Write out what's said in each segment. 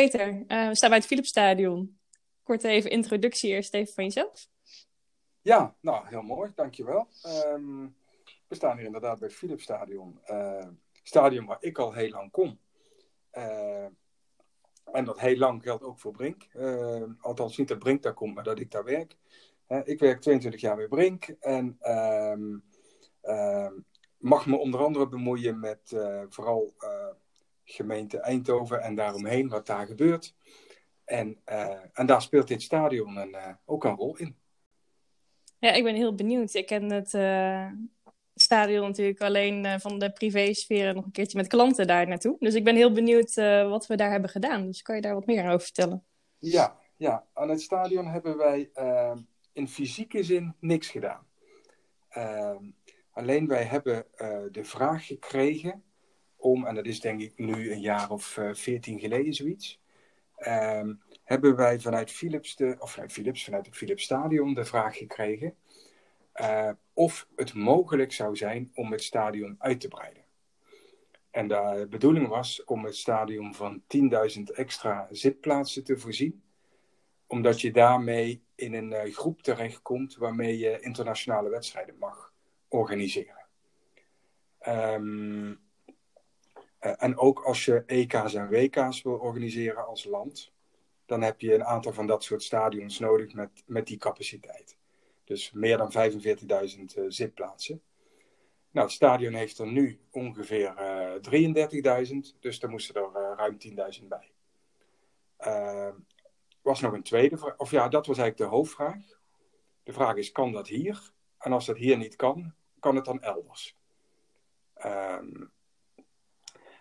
Uh, we staan bij het Philipsstadion. Kort even introductie eerst even van jezelf. Ja, nou, heel mooi, dankjewel. Um, we staan hier inderdaad bij het Philipsstadion. Uh, stadion waar ik al heel lang kom. Uh, en dat heel lang geldt ook voor Brink. Althans, niet dat Brink daar komt, maar dat ik daar werk. ik werk 22 jaar bij Brink. En um, mag me onder andere bemoeien met vooral gemeente Eindhoven en daaromheen, wat daar gebeurt. En, en daar speelt dit stadion een, ook een rol in. Ja, ik ben heel benieuwd. Ik ken het uh, stadion natuurlijk alleen van de privésfeer nog een keertje met klanten daar naartoe. Dus ik ben heel benieuwd wat we daar hebben gedaan. Dus kan je daar wat meer over vertellen? Ja, ja. aan het stadion hebben wij in fysieke zin niks gedaan. alleen wij hebben de vraag gekregen om, en dat is denk ik nu een jaar of veertien geleden zoiets, um, hebben wij vanuit Philips, de, of vanuit Philips, vanuit het Philips Stadion de vraag gekregen uh, of het mogelijk zou zijn om het stadion uit te breiden. En de bedoeling was om het stadion van 10.000 extra zitplaatsen te voorzien, omdat je daarmee in een uh, groep terechtkomt waarmee je internationale wedstrijden mag organiseren. Uh, en ook als je EK's en WK's wil organiseren als land, dan heb je een aantal van dat soort stadions nodig met, met die capaciteit. Dus meer dan 45.000 uh, zitplaatsen. Nou, het stadion heeft er nu ongeveer uh, 33.000, dus er moesten er ruim 10.000 bij. Uh, was nog een tweede vraag, of ja, dat was eigenlijk de hoofdvraag. De vraag is, kan dat hier? En als dat hier niet kan, kan het dan elders? Ehm,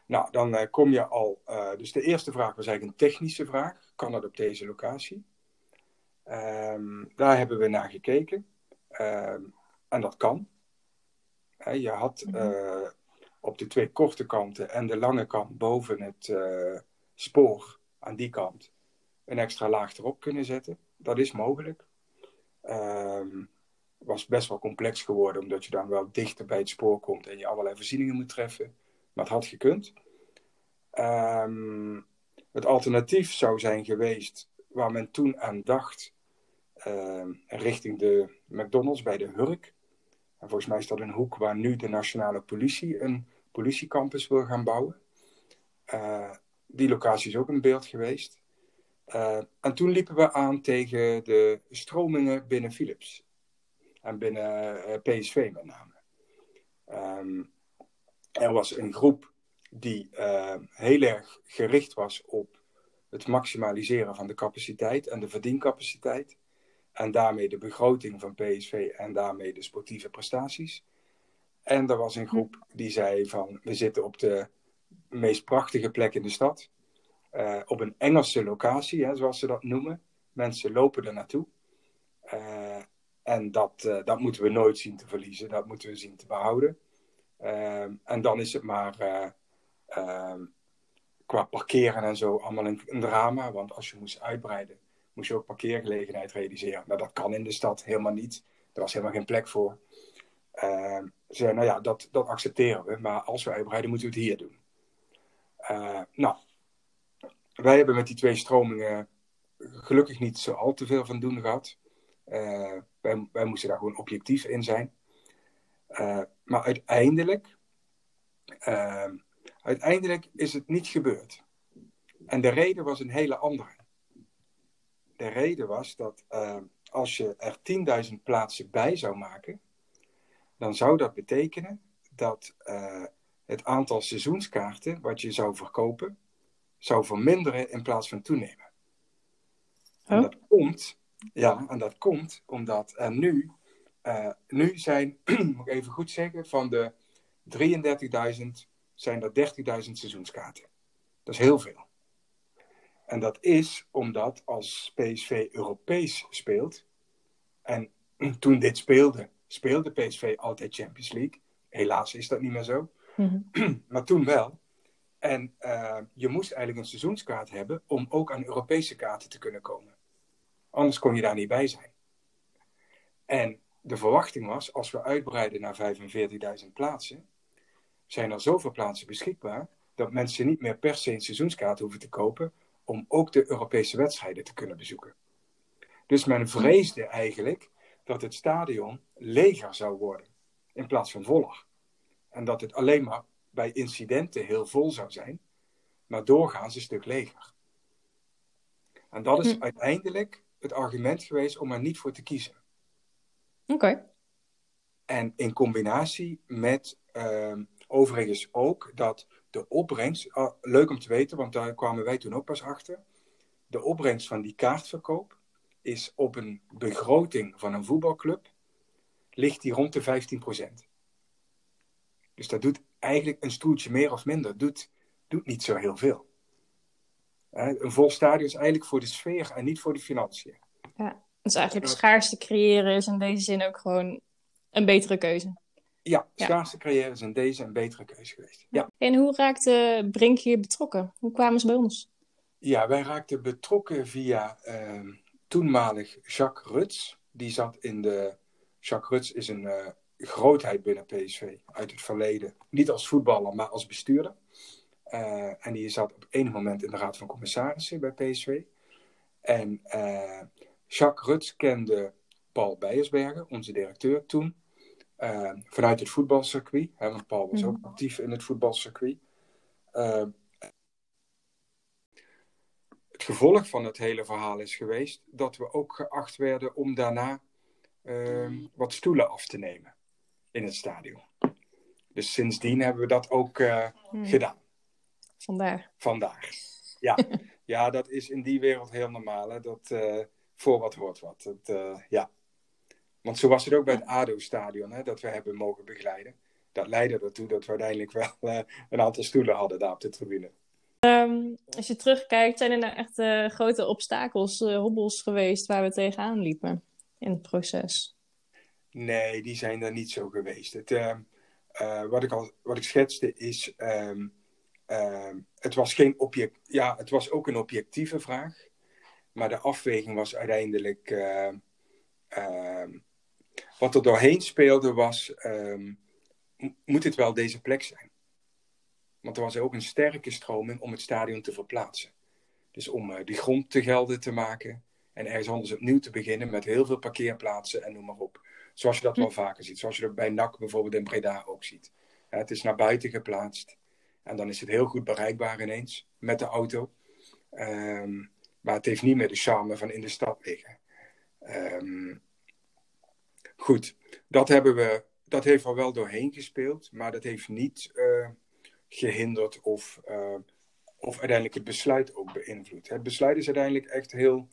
nou, dan uh, kom je al. Uh, dus de eerste vraag was eigenlijk een technische vraag. Kan dat op deze locatie? Um, daar hebben we naar gekeken. Um, en dat kan. He, je had uh, op de twee korte kanten en de lange kant boven het spoor aan die kant een extra laag erop kunnen zetten. Dat is mogelijk. Um, was best wel complex geworden, omdat je dan wel dichter bij het spoor komt en je allerlei voorzieningen moet treffen. Maar had gekund. Um, het alternatief zou zijn geweest, waar men toen aan dacht, uh, richting de McDonald's bij de Hurk. En volgens mij is dat een hoek waar nu de nationale politie een politiecampus wil gaan bouwen. Uh, die locatie is ook in beeld geweest. Uh, en toen liepen we aan tegen de stromingen binnen Philips. En binnen PSV met name. Um, er was een groep die uh, heel erg gericht was op het maximaliseren van de capaciteit en de verdiencapaciteit. En daarmee de begroting van PSV en daarmee de sportieve prestaties. En er was een groep die zei van we zitten op de meest prachtige plek in de stad. Uh, op een Engelse locatie, hè, zoals ze dat noemen. Mensen lopen er naartoe. Uh, en dat, dat moeten we nooit zien te verliezen. Dat moeten we zien te behouden. En dan is het maar Uh, qua parkeren en zo allemaal een, drama. Want als je moest uitbreiden, moest je ook parkeergelegenheid realiseren. Nou, dat kan in de stad helemaal niet. Er was helemaal geen plek voor. Uh, ze zeiden, nou ja, dat, dat accepteren we. Maar als we uitbreiden, moeten we het hier doen. Nou, wij hebben met die twee stromingen gelukkig niet zo al te veel van doen gehad. Wij, wij, moesten daar gewoon objectief in zijn. Uh, maar uiteindelijk ehm, Uiteindelijk is het niet gebeurd. En de reden was een hele andere. De reden was dat uh, als je er 10.000 plaatsen bij zou maken, dan zou dat betekenen dat uh, het aantal seizoenskaarten wat je zou verkopen, zou verminderen in plaats van toenemen. Oh. En dat komt, ja, en dat komt omdat er nu, uh, nu zijn, moet ik even goed zeggen, van de 33.000 zijn er 30.000 seizoenskaarten. Dat is heel veel. En dat is omdat als PSV Europees speelt, en toen dit speelde, speelde PSV altijd Champions League. Helaas is dat niet meer zo. Mm-hmm. Maar toen wel. En uh, je moest eigenlijk een seizoenskaart hebben om ook aan Europese kaarten te kunnen komen. Anders kon je daar niet bij zijn. En de verwachting was, als we uitbreiden naar 45.000 plaatsen, zijn er zoveel plaatsen beschikbaar dat mensen niet meer per se een seizoenskaart hoeven te kopen om ook de Europese wedstrijden te kunnen bezoeken. Dus men vreesde eigenlijk dat het stadion leger zou worden in plaats van voller. En dat het alleen maar bij incidenten heel vol zou zijn, maar doorgaans een stuk leger. En dat is hm. uiteindelijk het argument geweest om er niet voor te kiezen. Oké. En in combinatie met uh, overigens ook dat de opbrengst, ah, leuk om te weten, want daar kwamen wij toen ook pas achter. De opbrengst van die kaartverkoop is op een begroting van een voetbalclub, ligt die rond de 15%. Dus dat doet eigenlijk een stoeltje meer of minder, doet, doet niet zo heel veel. Een vol stadion is eigenlijk voor de sfeer en niet voor de financiën. Ja, dus eigenlijk schaarste creëren is in deze zin ook gewoon een betere keuze. Ja, schaarste creëren is in deze een betere keuze geweest. Ja. En hoe raakte Brink hier betrokken? Hoe kwamen ze bij ons? Ja, wij raakten betrokken via uh, toenmalig Jacques Ruts. Die zat in de. Jacques Ruts is een uh, grootheid binnen PSV uit het verleden. Niet als voetballer, maar als bestuurder. Uh, en die zat op enig moment in de Raad van Commissarissen bij PSV. En uh, Jacques Ruts kende Paul Beiersbergen, onze directeur toen, uh, vanuit het voetbalcircuit. Hè, want Paul was ook mhm. actief in het voetbalcircuit. het gevolg van het hele verhaal is geweest dat we ook geacht werden om daarna ehm, wat stoelen af te nemen in het stadion. Dus sindsdien hebben we dat ook mhm. gedaan. Vandaar. Vandaar. Ja. ja, dat is in die wereld heel normaal. Hè? Dat uh, voor wat hoort wat. Dat, uh, ja. Want zo was het ook bij het ADO-stadion, dat we hebben mogen begeleiden. Dat leidde ertoe dat we uiteindelijk wel uh, een aantal stoelen hadden daar op de tribune. Um, als je terugkijkt, zijn er nou echt grote obstakels, hobbels geweest waar we tegenaan liepen in het proces? Nee, die zijn er niet zo geweest. Het, ehm, wat, ik al, wat ik schetste is um, Ehm, het was geen object, ja, het was ook een objectieve vraag, maar de afweging was uiteindelijk. Uh, wat er doorheen speelde was: ehm, moet het wel deze plek zijn? Want er was ook een sterke stroming om het stadion te verplaatsen. Dus om uh, die grond te gelden te maken en ergens anders opnieuw te beginnen met heel veel parkeerplaatsen en noem maar op. Zoals je dat hm. wel vaker ziet. Zoals je dat bij NAC bijvoorbeeld in Breda ook ziet. het is naar buiten geplaatst. En dan is het heel goed bereikbaar ineens met de auto. Um, maar het heeft niet meer de charme van in de stad liggen. Um, goed, dat, hebben we, dat heeft er wel doorheen gespeeld, maar dat heeft niet uh, gehinderd of, uh, of uiteindelijk het besluit ook beïnvloed. Het besluit is uiteindelijk echt heel,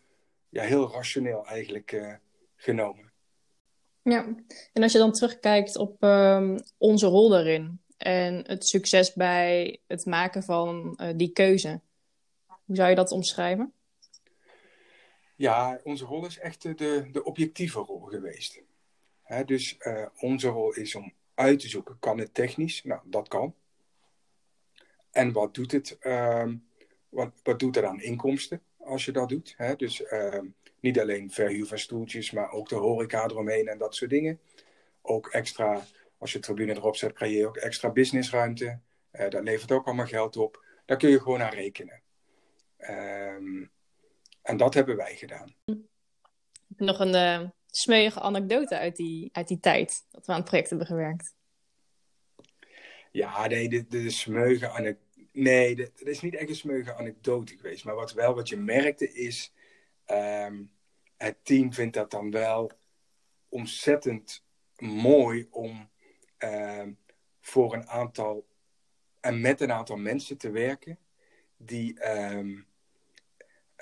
ja, heel rationeel eigenlijk uh, genomen. Ja, en als je dan terugkijkt op um, onze rol daarin, en het succes bij het maken van die keuze. Hoe zou je dat omschrijven? Ja, onze rol is echt de, de objectieve rol geweest. Dus uh, onze rol is om uit te zoeken, kan het technisch? Nou, dat kan. En wat doet het, uh, wat, wat doet er aan inkomsten als je dat doet? Dus ehm, niet alleen verhuur van stoeltjes, maar ook de horeca eromheen en dat soort dingen. Ook extra als je tribune erop zet, krijg je ook extra businessruimte. Uh, dat levert ook allemaal geld op. Daar kun je gewoon aan rekenen. Um, en dat hebben wij gedaan. Nog een uh, smeuïge anekdote uit die, uit die tijd dat we aan het project hebben gewerkt. Ja, nee, de, de, de smeuïge anekdote. Nee, dat is niet echt een smeuïge anekdote geweest. Maar wat wel wat je merkte is. Um, het team vindt dat dan wel ontzettend mooi om Ehm, voor een aantal en met een aantal mensen te werken die,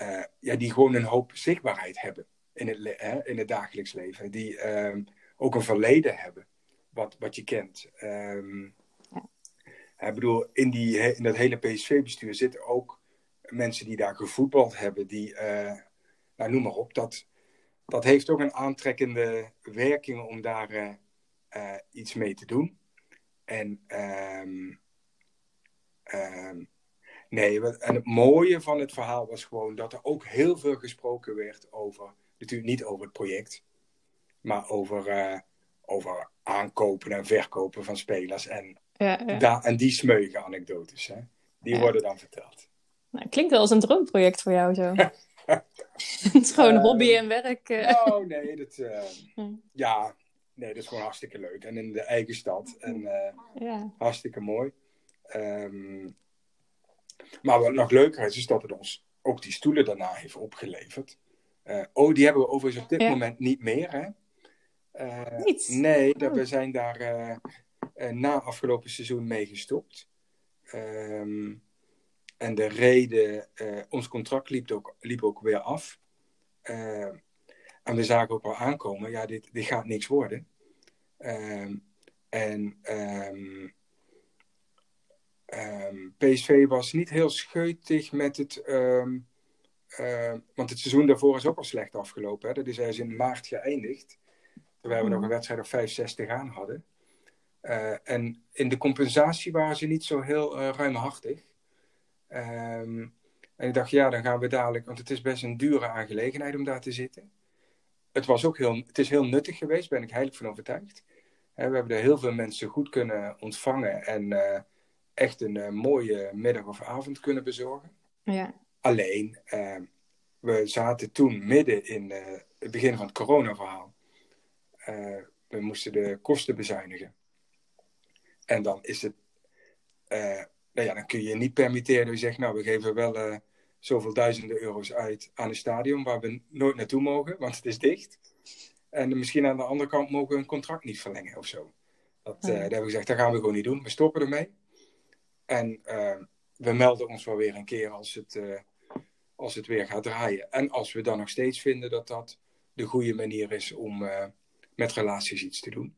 uh, ja, die gewoon een hoop zichtbaarheid hebben in het, hè, in het dagelijks leven. Die ehm, ook een verleden hebben, wat, wat je kent. ik bedoel, in, die, in dat hele PSV-bestuur zitten ook mensen die daar gevoetbald hebben, die, uh, nou, noem maar op, dat, dat heeft ook een aantrekkende werking om daar uh, iets mee te doen. En um, um, nee, en het mooie van het verhaal was gewoon dat er ook heel veel gesproken werd over, natuurlijk niet over het project, maar over, uh, over aankopen en verkopen van spelers. En, ja, ja. en die smeuïge anekdotes, hè, die worden dan verteld. Nou, klinkt wel als een droomproject voor jou zo. het is gewoon Uh, hobby en werk. eh. Oh nee, dat, eh, ja, nee, dat is gewoon hartstikke leuk. En in de eigen stad. En eh, ja. hartstikke mooi. Ehm, maar wat nog leuker is, is dat het ons ook die stoelen daarna heeft opgeleverd. Eh, oh, die hebben we overigens op dit Ja. moment niet meer, hè? Eh, Niet? Nee, dat, Oh. we zijn daar eh, na afgelopen seizoen mee gestopt. Ehm, en de reden, ons contract liep ook, liep ook weer af. En we zagen ook wel aankomen, ja, dit, dit gaat niks worden. Ehm, en ehm, ehm, PSV was niet heel scheutig met het. ehm, eh, want het seizoen daarvoor is ook al slecht afgelopen. Hè? Dat is ergens in maart geëindigd. Terwijl we nog een wedstrijd of 65 aan hadden. Eh, en in de compensatie waren ze niet zo heel eh, ruimhartig. Ehm, en ik dacht, ja, dan gaan we dadelijk, want het is best een dure aangelegenheid om daar te zitten. Het, was ook heel, het is heel nuttig geweest, ben ik heilig van overtuigd. Hè, we hebben er heel veel mensen goed kunnen ontvangen en eh, echt een eh, mooie middag of avond kunnen bezorgen. Ja. Alleen, eh, we zaten toen midden in eh, het begin van het coronaverhaal. We moesten de kosten bezuinigen. En dan is het, nou ja, dan kun je je niet permitteren dat je zegt, nou, we geven wel zoveel duizenden euro's uit aan een stadion waar we nooit naartoe mogen, want het is dicht. En misschien aan de andere kant mogen we een contract niet verlengen of zo. Dat, Ja. daar hebben we gezegd, dat gaan we gewoon niet doen. We stoppen ermee. En eh, we melden ons wel weer een keer als het, eh, als het weer gaat draaien. En als we dan nog steeds vinden dat dat de goede manier is om eh, met relaties iets te doen.